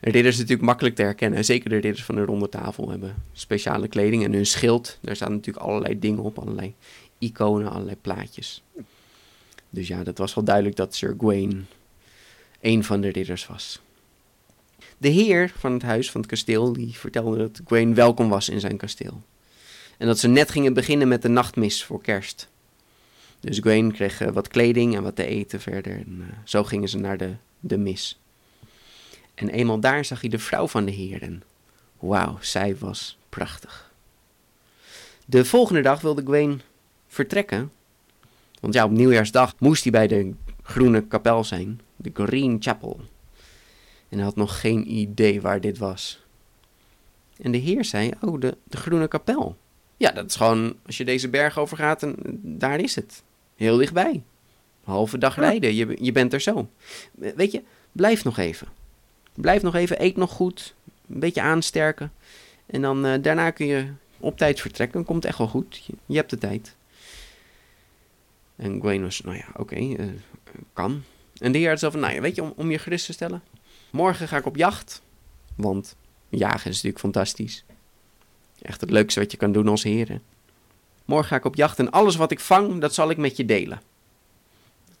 Speaker 1: Een ridder is natuurlijk makkelijk te herkennen. Zeker de ridders van de ronde tafel hebben speciale kleding. En hun schild, daar staan natuurlijk allerlei dingen op. Allerlei iconen, allerlei plaatjes. Dus ja, dat was wel duidelijk dat Sir Gawain een van de ridders was. De heer van het huis, van het kasteel, die vertelde dat Gawain welkom was in zijn kasteel. En dat ze net gingen beginnen met de nachtmis voor kerst. Dus Gawain kreeg eh, wat kleding en wat te eten verder. En eh, zo gingen ze naar de, de mis. En eenmaal daar zag hij de vrouw van de heer. En wauw, zij was prachtig. De volgende dag wilde Gawain vertrekken. Want ja, op nieuwjaarsdag moest hij bij de groene kapel zijn. De Green Chapel. En hij had nog geen idee waar dit was. En de heer zei, oh, de, de groene kapel. Ja, dat is gewoon, als je deze berg overgaat, en daar is het. Heel dichtbij. Een halve dag rijden, je, je bent er zo. Weet je, blijf nog even. Blijf nog even, eet nog goed. Een beetje aansterken. En dan eh, daarna kun je op tijd vertrekken. Komt echt wel goed. Je, je hebt de tijd. En Gwen was, nou ja, oké, eh, kan. En de heer had zo nou ja, weet je, om, om je gerust te stellen. Morgen ga ik op jacht. Want jagen is natuurlijk fantastisch. Echt het leukste wat je kan doen als heren. Morgen ga ik op jacht en alles wat ik vang, dat zal ik met je delen.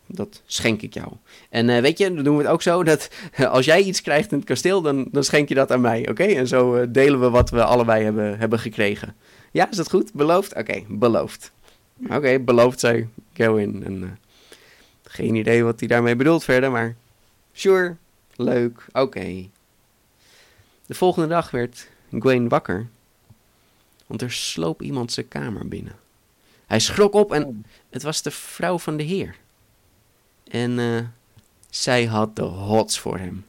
Speaker 1: Dat schenk ik jou. En eh, weet je, dan doen we het ook zo dat (laughs) als jij iets krijgt in het kasteel, dan, dan schenk je dat aan mij, oké? En zo eh, delen we wat we allebei hebben, hebben gekregen. Ja, is dat goed? Beloofd? Oké, beloofd. Oké, beloofd, zei Gawain. En, eh, geen idee wat hij daarmee bedoelt verder, maar sure, leuk, oké. De volgende dag werd Gawain wakker, want er sloop iemand zijn kamer binnen. Hij schrok op en het was de vrouw van de heer. En eh, zij had de hots voor hem.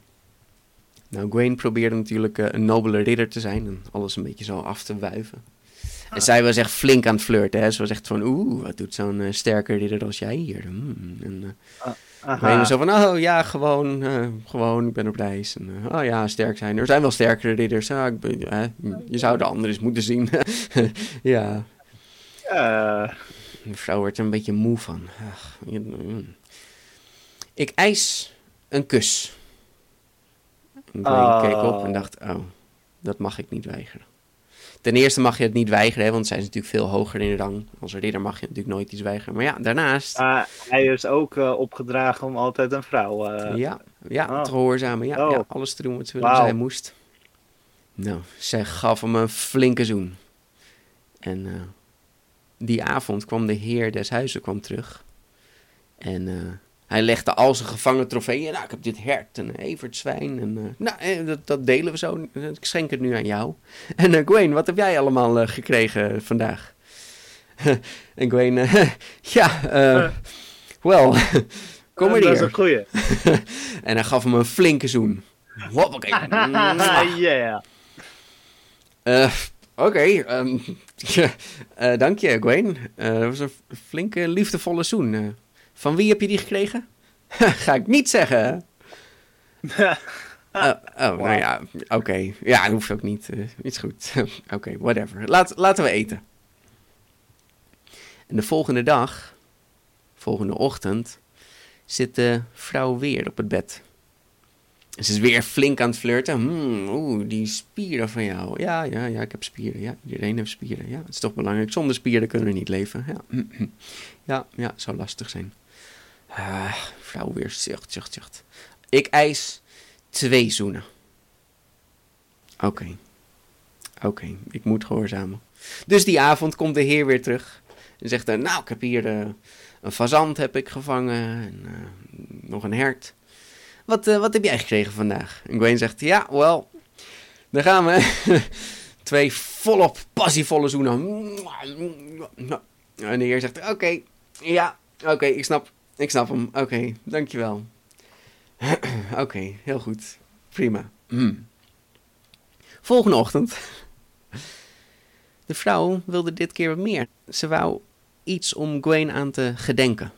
Speaker 1: Nou, Gawain probeerde natuurlijk eh, een nobele ridder te zijn en alles een beetje zo af te wuiven. En zij was echt flink aan het flirten. Hè? Ze was echt van, oeh, wat doet zo'n eh, sterke ridder als jij hier? Hmm. En uh, zo van, oh ja, gewoon, uh, gewoon, ik ben op reis. En, uh, oh ja, sterk zijn. Er zijn wel sterkere ridders. Ah, ik ben, je zou de anderen eens moeten zien. (laughs) ja.
Speaker 2: Uh.
Speaker 1: De vrouw werd er een beetje moe van. Ach, ik eis een kus. En oh. keek op en dacht, oh, dat mag ik niet weigeren. Ten eerste mag je het niet weigeren, hè, want zij is natuurlijk veel hoger in rang. Als ridder mag je natuurlijk nooit iets weigeren. Maar ja, daarnaast...
Speaker 2: Uh, hij is ook uh, opgedragen om altijd een vrouw... Uh...
Speaker 1: Ja, ja oh. te gehoorzamen. Ja, oh. ja, alles te doen wat ze willen, wow. zij moest. Nou, zij gaf hem een flinke zoen. En die avond kwam de heer des huizes kwam terug. En hij legde al zijn gevangen trofeeën. Nou, ik heb dit hert en evertzwijn. En, uh, nou, dat, dat, delen we zo. Ik schenk het nu aan jou. (laughs) En uh, Gwen, wat heb jij allemaal uh, gekregen vandaag? (laughs) en Gwen, (laughs) ja, wel, kom maar hier.
Speaker 2: Dat is een goeie.
Speaker 1: en hij gaf hem een flinke zoen. Hoppakee.
Speaker 2: yeah.
Speaker 1: Oké, okay, um, dank je Gwen. dat was een flinke, liefdevolle zoen. Van wie heb je die gekregen? (laughs) Ga ik niet zeggen. uh, (laughs) oh, wow. nou ja, oké. Okay. Ja, dat hoeft ook niet. Uh, is goed. (laughs) oké, okay, whatever. Laat, laten we eten. En de volgende dag, volgende ochtend, zit de vrouw weer op het bed. En ze is weer flink aan het flirten. Hmm, Oeh, die spieren van jou. Ja, ja, ja, ik heb spieren. Ja, iedereen heeft spieren. Ja, het is toch belangrijk. Zonder spieren kunnen we niet leven. Ja, (clears throat) ja, ja zou lastig zijn. Ah, vrouw weer zucht, zucht, zucht. Ik eis twee zoenen. Oké. Oké, ik moet gehoorzamen. Dus die avond komt de heer weer terug. En zegt, nou, ik heb hier uh, een fazant heb ik gevangen. En uh, nog een hert. Wat, wat heb jij gekregen vandaag? En Gwen zegt, ja, wel, daar gaan we. (laughs) Twee volop passievolle zoenen. En de heer zegt, oké, ja, oké, ik snap, ik snap hem. Oké, okay, dankjewel. (clears throat) oké, heel goed. Prima. Mm. Volgende ochtend. De vrouw wilde dit keer wat meer. Ze wou iets om Gwen aan te gedenken.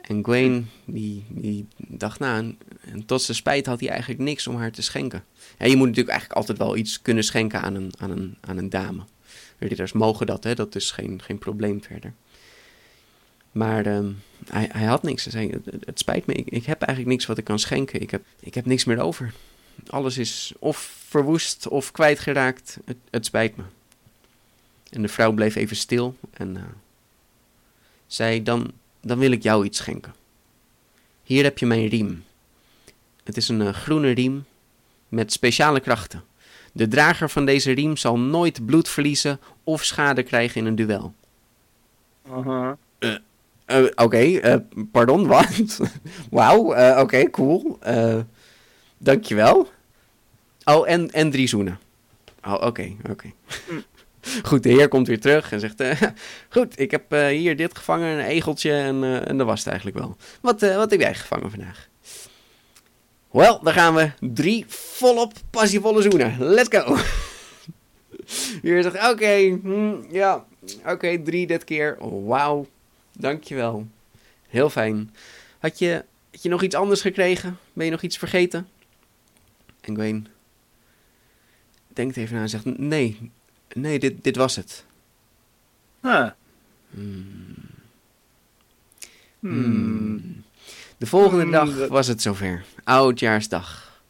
Speaker 1: En Gwen, die, die dacht na, nou, en tot zijn spijt had hij eigenlijk niks om haar te schenken. Ja, je moet natuurlijk eigenlijk altijd wel iets kunnen schenken aan een, aan een, aan een dame. Ridders mogen dat, hè? dat is geen, geen probleem verder. Maar uh, hij, hij had niks. Hij zei, het, het spijt me, ik, ik, heb eigenlijk niks wat ik kan schenken. Ik heb, ik heb niks meer over. Alles is of verwoest of kwijtgeraakt. Het, het spijt me. En de vrouw bleef even stil en uh, zei, dan, dan wil ik jou iets schenken. Hier heb je mijn riem. Het is een uh, groene riem met speciale krachten. De drager van deze riem zal nooit bloed verliezen of schade krijgen in een duel. Uh, uh, oké, uh, pardon, (laughs) wat? Wauw, oké, okay, cool. dankjewel. Oh, en, en drie zoenen. Oh, oké, oké. (laughs) Goed, de heer komt weer terug en zegt... (laughs) goed, ik heb hier dit gevangen, een egeltje en, en dat was het eigenlijk wel. Wat, wat heb jij gevangen vandaag? Wel, dan gaan we drie volop passievolle zoenen. Let's go. Hier zegt, oké, hm, ja, oké, drie dit keer. Wauw, dankjewel. Heel fijn. Had je, had je nog iets anders gekregen? Ben je nog iets vergeten? En Gwen denkt even na en zegt, nee, nee, dit, dit was het.
Speaker 2: Huh.
Speaker 1: Hmm. Hmm. De volgende dag was het zover. Oudjaarsdag.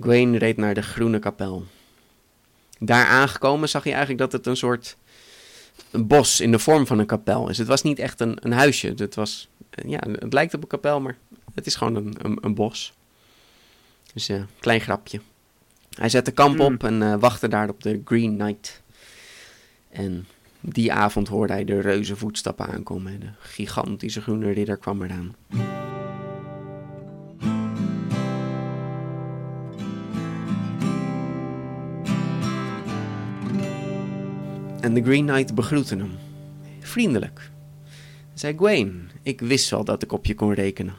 Speaker 1: Gwen reed naar de groene kapel. Daar aangekomen zag je eigenlijk dat het een soort een bos in de vorm van een kapel is. Het was niet echt een, een huisje. Het, was, ja, het lijkt op een kapel, maar het is gewoon een, een, een bos. Dus een uh, klein grapje. Hij zette kamp op en uh, wachtte daar op de Green Knight. En die avond hoorde hij de reuze voetstappen aankomen. De gigantische groene ridder kwam eraan. En de Green Knight begroette hem. Vriendelijk. Zei, Gwen, ik wist wel dat ik op je kon rekenen.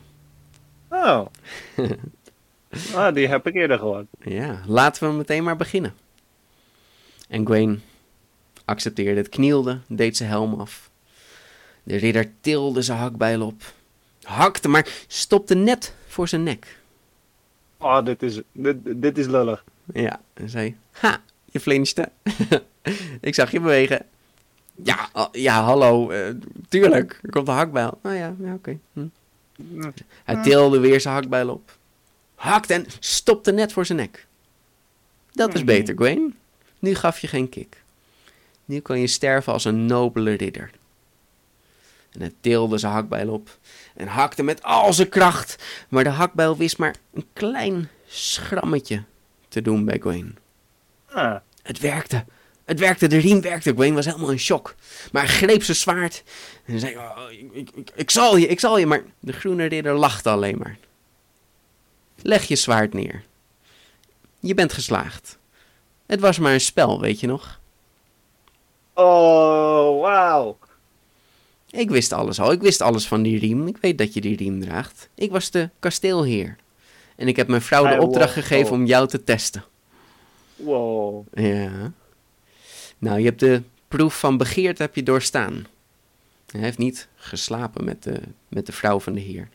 Speaker 2: Oh. (laughs) ah, die heb ik eerder gehoord.
Speaker 1: Ja, laten we meteen maar beginnen. En Gwen accepteerde het, knielde, deed zijn helm af. De ridder tilde zijn hakbijl op, hakte, maar stopte net voor zijn nek.
Speaker 2: Oh, dit is, dit, dit is lullig.
Speaker 1: Ja, en zei, ha, je flinchte. (laughs) (laughs) ik zag je bewegen. Ja, ja hallo, uh, tuurlijk, er komt een hakbijl. Nou ja, ja oké. Okay. Hm. Hij tilde weer zijn hakbijl op. Hakte en stopte net voor zijn nek. Dat is beter, Gwen. Nu gaf je geen kick. Nu kan je sterven als een nobele ridder. En hij tilde zijn hakbijl op en hakte met al zijn kracht. Maar de hakbijl wist maar een klein schrammetje te doen bij Gwen.
Speaker 2: Ah.
Speaker 1: Het werkte. Het werkte, de riem werkte. Gwen was helemaal in shock. Maar hij greep zijn zwaard en zei: oh, ik, ik, ik, zal je, ik zal je. Maar de groene ridder lachte alleen maar. Leg je zwaard neer. Je bent geslaagd. Het was maar een spel, weet je nog?
Speaker 2: Oh, wauw.
Speaker 1: Ik wist alles al. Ik wist alles van die riem. Ik weet dat je die riem draagt. Ik was de kasteelheer. En ik heb mijn vrouw de opdracht gegeven om jou te testen.
Speaker 2: Wow.
Speaker 1: Ja. Nou, je hebt de proef van begeerte heb je doorstaan. Hij heeft niet geslapen met de, met de vrouw van de heer.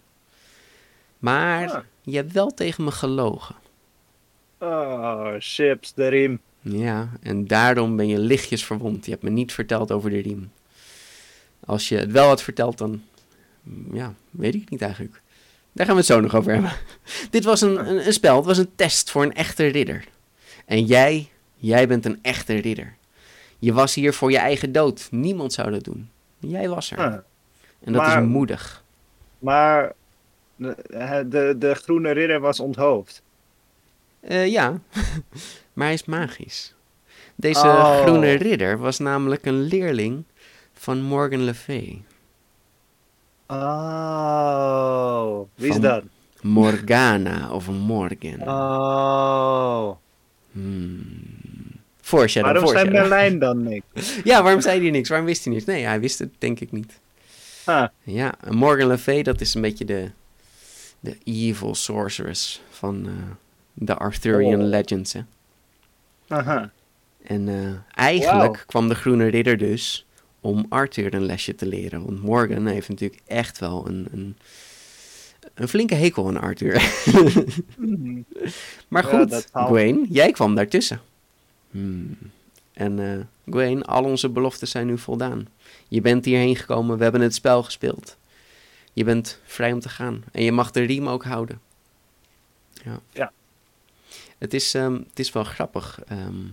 Speaker 1: Maar
Speaker 2: Ah.
Speaker 1: je hebt wel tegen me gelogen.
Speaker 2: Oh, chips, de riem.
Speaker 1: Ja, en daarom ben je lichtjes verwond. Je hebt me niet verteld over de riem. Als je het wel had verteld, dan... Ja, weet ik niet eigenlijk. Daar gaan we het zo nog over hebben. (laughs) Dit was een, een, een spel. Het was een test voor een echte ridder. En jij, jij bent een echte ridder. Je was hier voor je eigen dood. Niemand zou dat doen. Jij was er. En dat
Speaker 2: Maar-
Speaker 1: is moedig.
Speaker 2: Maar de, de, de groene ridder was onthoofd.
Speaker 1: Eh, ja, (laughs) maar hij is magisch. Deze
Speaker 2: Oh.
Speaker 1: groene ridder was namelijk een leerling van Morgan Le Fay.
Speaker 2: Oh, wie is dat?
Speaker 1: Morgana of Morgan.
Speaker 2: Oh.
Speaker 1: Hmm. Foreshadow,
Speaker 2: Waarom zei
Speaker 1: foreshadow.
Speaker 2: Merlijn dan (laughs) niks?
Speaker 1: Ja, waarom zei hij niks? Waarom wist hij niks? Nee, hij wist het denk ik niet.
Speaker 2: Ah,
Speaker 1: Ja, Morgan Le Fay, dat is een beetje de, de evil sorceress van eh, de Arthurian
Speaker 2: Oh.
Speaker 1: legends. Hè?
Speaker 2: aha.
Speaker 1: En eh, eigenlijk kwam de Groene Ridder dus om Arthur een lesje te leren. Want Morgan heeft natuurlijk echt wel een, een, een flinke hekel aan Arthur.
Speaker 2: Mhm. (laughs)
Speaker 1: maar
Speaker 2: Ja,
Speaker 1: goed,
Speaker 2: zal.
Speaker 1: Gwen, jij kwam daartussen. Hmm. En eh Gwen, al onze beloftes zijn nu voldaan. Je bent hierheen gekomen, we hebben het spel gespeeld. Je bent vrij om te gaan. En je mag de riem ook houden. Ja.
Speaker 2: Ja.
Speaker 1: Het is, ehm, het is wel grappig. ehm.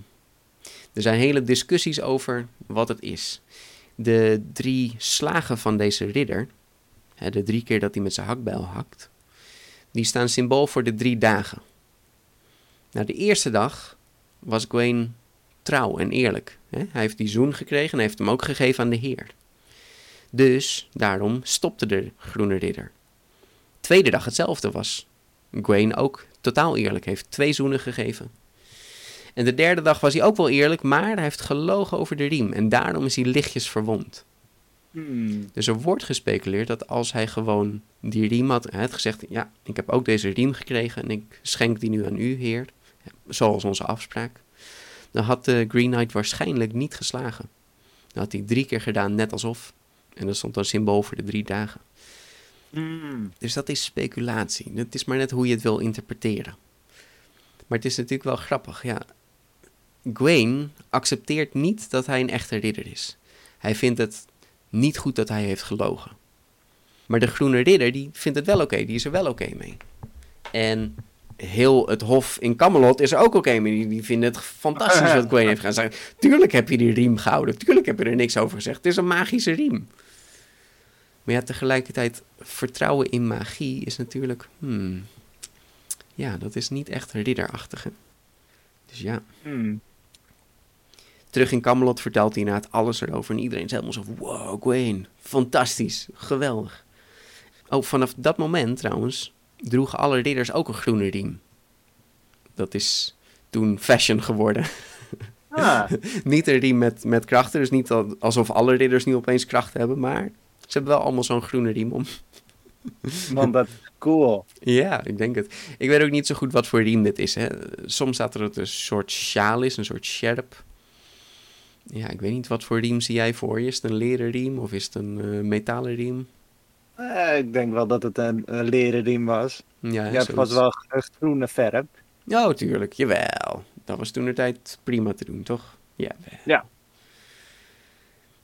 Speaker 1: er zijn hele discussies over wat het is. De drie slagen van deze ridder, hè, de drie keer dat hij met zijn hakbijl hakt, die staan symbool voor de drie dagen. Nou, de eerste dag was Gwen trouw en eerlijk. Hij heeft die zoen gekregen en heeft hem ook gegeven aan de Heer. Dus daarom stopte de groene ridder. Tweede dag hetzelfde was. Gwen ook totaal eerlijk, heeft twee zoenen gegeven. En de derde dag was hij ook wel eerlijk, maar hij heeft gelogen over de riem en daarom is hij lichtjes verwond.
Speaker 2: Hmm.
Speaker 1: Dus er wordt gespeculeerd dat als hij gewoon die riem had, hij had gezegd: Ja, ik heb ook deze riem gekregen en ik schenk die nu aan u, Heer, zoals onze afspraak. Dan had de Green Knight waarschijnlijk niet geslagen. Dan had hij drie keer gedaan, net alsof. En dat stond dan symbool voor de drie dagen.
Speaker 2: Hmm.
Speaker 1: Dus dat is speculatie. Het is maar net hoe je het wil interpreteren. Maar het is natuurlijk wel grappig. Ja, Gwen accepteert niet dat hij een echte ridder is. Hij vindt het niet goed dat hij heeft gelogen. Maar de groene ridder die vindt het wel oké. die is er wel oké mee. En heel het hof in Camelot is er ook oké mee. Die, die vinden het fantastisch (laughs) wat Gwen heeft gedaan. Zeggen, Tuurlijk heb je die riem gehouden. Tuurlijk heb je er niks over gezegd. Het is een magische riem. Maar ja, tegelijkertijd, vertrouwen in magie is natuurlijk... Hmm, ja, dat is niet echt ridderachtig. hè. Dus ja,
Speaker 2: Hmm.
Speaker 1: terug in Camelot vertelt hij inderdaad alles erover. En iedereen is helemaal zo wow, Gwen, fantastisch, geweldig. Oh, vanaf dat moment trouwens droegen alle ridders ook een groene riem. Dat is toen fashion geworden.
Speaker 2: Ah, (laughs)
Speaker 1: niet een riem met, met krachten, dus niet al- alsof alle ridders nu opeens kracht hebben, maar ze hebben wel allemaal zo'n groene riem om. (laughs)
Speaker 2: want dat is cool.
Speaker 1: Ja, ik denk het. Ik weet ook niet zo goed wat voor riem dit is. Hè. Soms staat er dat het een soort sjaal is, een soort sjerp. Ja, ik weet niet wat voor riem zie jij voor je. Is het een leren riem of is het een eh, metalen riem?
Speaker 2: Eh, ik denk wel dat het een, een leren riem was.
Speaker 1: Ja,
Speaker 2: Ja, het was
Speaker 1: zoiets.
Speaker 2: wel groene verf.
Speaker 1: Oh, tuurlijk. Jawel. Dat was toen de tijd prima te doen, toch? Ja.
Speaker 2: Ja.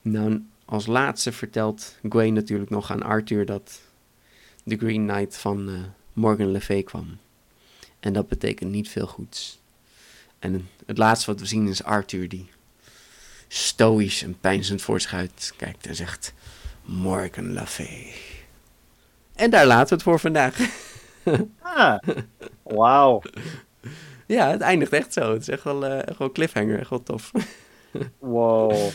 Speaker 1: Nou, als laatste vertelt Gwen natuurlijk nog aan Arthur dat de Green Knight van eh, Morgan Le Fay kwam. En dat betekent niet veel goeds. En het laatste wat we zien is Arthur die stoïsch en peinzend voor zich uit kijkt en zegt Morgan Le Fay. En daar laten we het voor vandaag. (laughs)
Speaker 2: Ah, wauw.
Speaker 1: Ja, het eindigt echt zo. Het is echt wel, eh, echt wel cliffhanger, echt wel tof.
Speaker 2: Wow.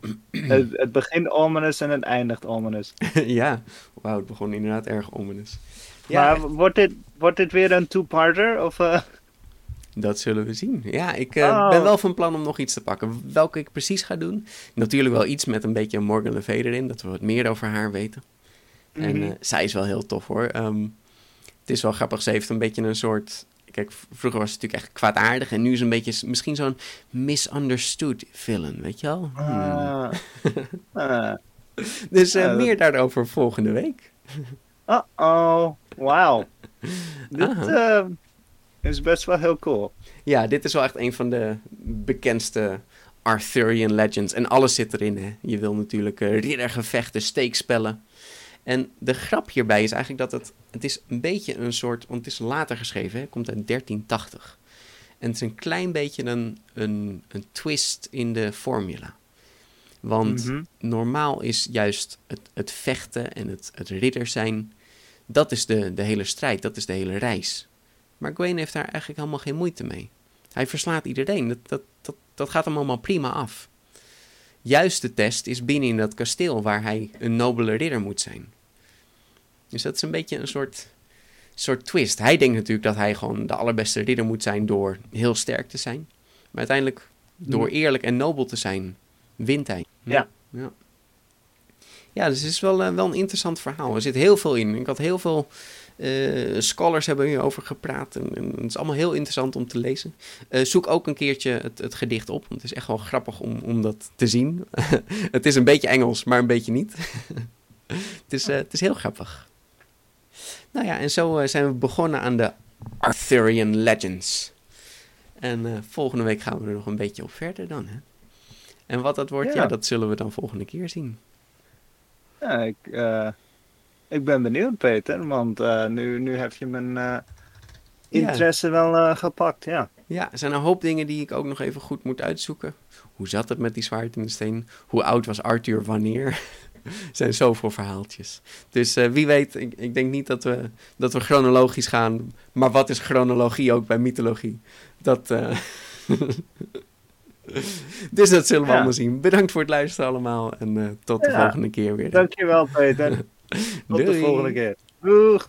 Speaker 2: (clears throat) het, het begint ominous en het eindigt ominous. (laughs)
Speaker 1: ja, wauw, het begon inderdaad erg ominous. Ja,
Speaker 2: maar wordt dit, wordt dit weer een two-parter? Of, eh,
Speaker 1: dat zullen we zien. Ja, ik eh,
Speaker 2: Oh.
Speaker 1: ben wel van plan om nog iets te pakken. Welke ik precies ga doen. Natuurlijk wel iets met een beetje Morgan Le Fay erin, dat we wat meer over haar weten. En
Speaker 2: Mhm.
Speaker 1: eh, zij is wel heel tof hoor. Ehm, het is wel grappig, ze heeft een beetje een soort... Kijk, vroeger was ze natuurlijk echt kwaadaardig en nu is ze een beetje misschien zo'n misunderstood villain, weet je wel? Hmm.
Speaker 2: Ah. Ah. (laughs)
Speaker 1: Dus eh, meer daarover volgende week.
Speaker 2: Uh-oh. Wauw. Dit
Speaker 1: Aha.
Speaker 2: eh, is best wel heel cool.
Speaker 1: Ja, dit is wel echt een van de bekendste Arthurian legends. En alles zit erin, hè. Je wil natuurlijk eh, riddergevechten, steekspellen. En de grap hierbij is eigenlijk dat het... Het is een beetje een soort... Want het is later geschreven, hè. Het komt uit 1380. En het is een klein beetje een, een, een twist in de formula. Want
Speaker 2: Mhm.
Speaker 1: normaal is juist het, het vechten en het, het ridder zijn, dat is de, de hele strijd, dat is de hele reis. Maar Gwen heeft daar eigenlijk helemaal geen moeite mee. Hij verslaat iedereen, dat, dat, dat, dat gaat hem allemaal prima af. Juist de test is binnen in dat kasteel waar hij een nobele ridder moet zijn. Dus dat is een beetje een soort, soort twist. Hij denkt natuurlijk dat hij gewoon de allerbeste ridder moet zijn door heel sterk te zijn. Maar uiteindelijk, door eerlijk en nobel te zijn, wint hij.
Speaker 2: Ja.
Speaker 1: Ja, ja dus het is wel, eh, wel een interessant verhaal. Er zit heel veel in. Ik had heel veel eh, scholars hebben hierover gepraat. En, en het is allemaal heel interessant om te lezen. Eh, zoek ook een keertje het, het gedicht op. Want het is echt wel grappig om, om dat te zien. (laughs) het is een beetje Engels, maar een beetje niet. (laughs) het, is, het is heel grappig. Nou ja, en zo eh, zijn we begonnen aan de Arthurian Legends. En eh, volgende week gaan we er nog een beetje op verder dan. Hè? En wat dat wordt, ja.
Speaker 2: Ja.
Speaker 1: dat zullen we dan volgende keer zien.
Speaker 2: Ja, ik, eh, ik ben benieuwd, Peter, want nu, nu heb je mijn interesse wel gepakt, ja.
Speaker 1: Ja, er zijn een hoop dingen die ik ook nog even goed moet uitzoeken. Hoe zat het met die zwaard in de steen? Hoe oud was Arthur wanneer? (laughs) er (laughs) zijn zoveel verhaaltjes. Dus eh, wie weet, ik, ik denk niet dat we, dat we chronologisch gaan. Maar wat is chronologie ook bij mythologie? Dat, eh, (laughs) dus dat zullen we
Speaker 2: Ja.
Speaker 1: allemaal zien. Bedankt voor het luisteren allemaal. En eh, tot de
Speaker 2: Ja.
Speaker 1: volgende keer weer.
Speaker 2: Dankjewel, Peter. (laughs) Tot de volgende keer. Doeg!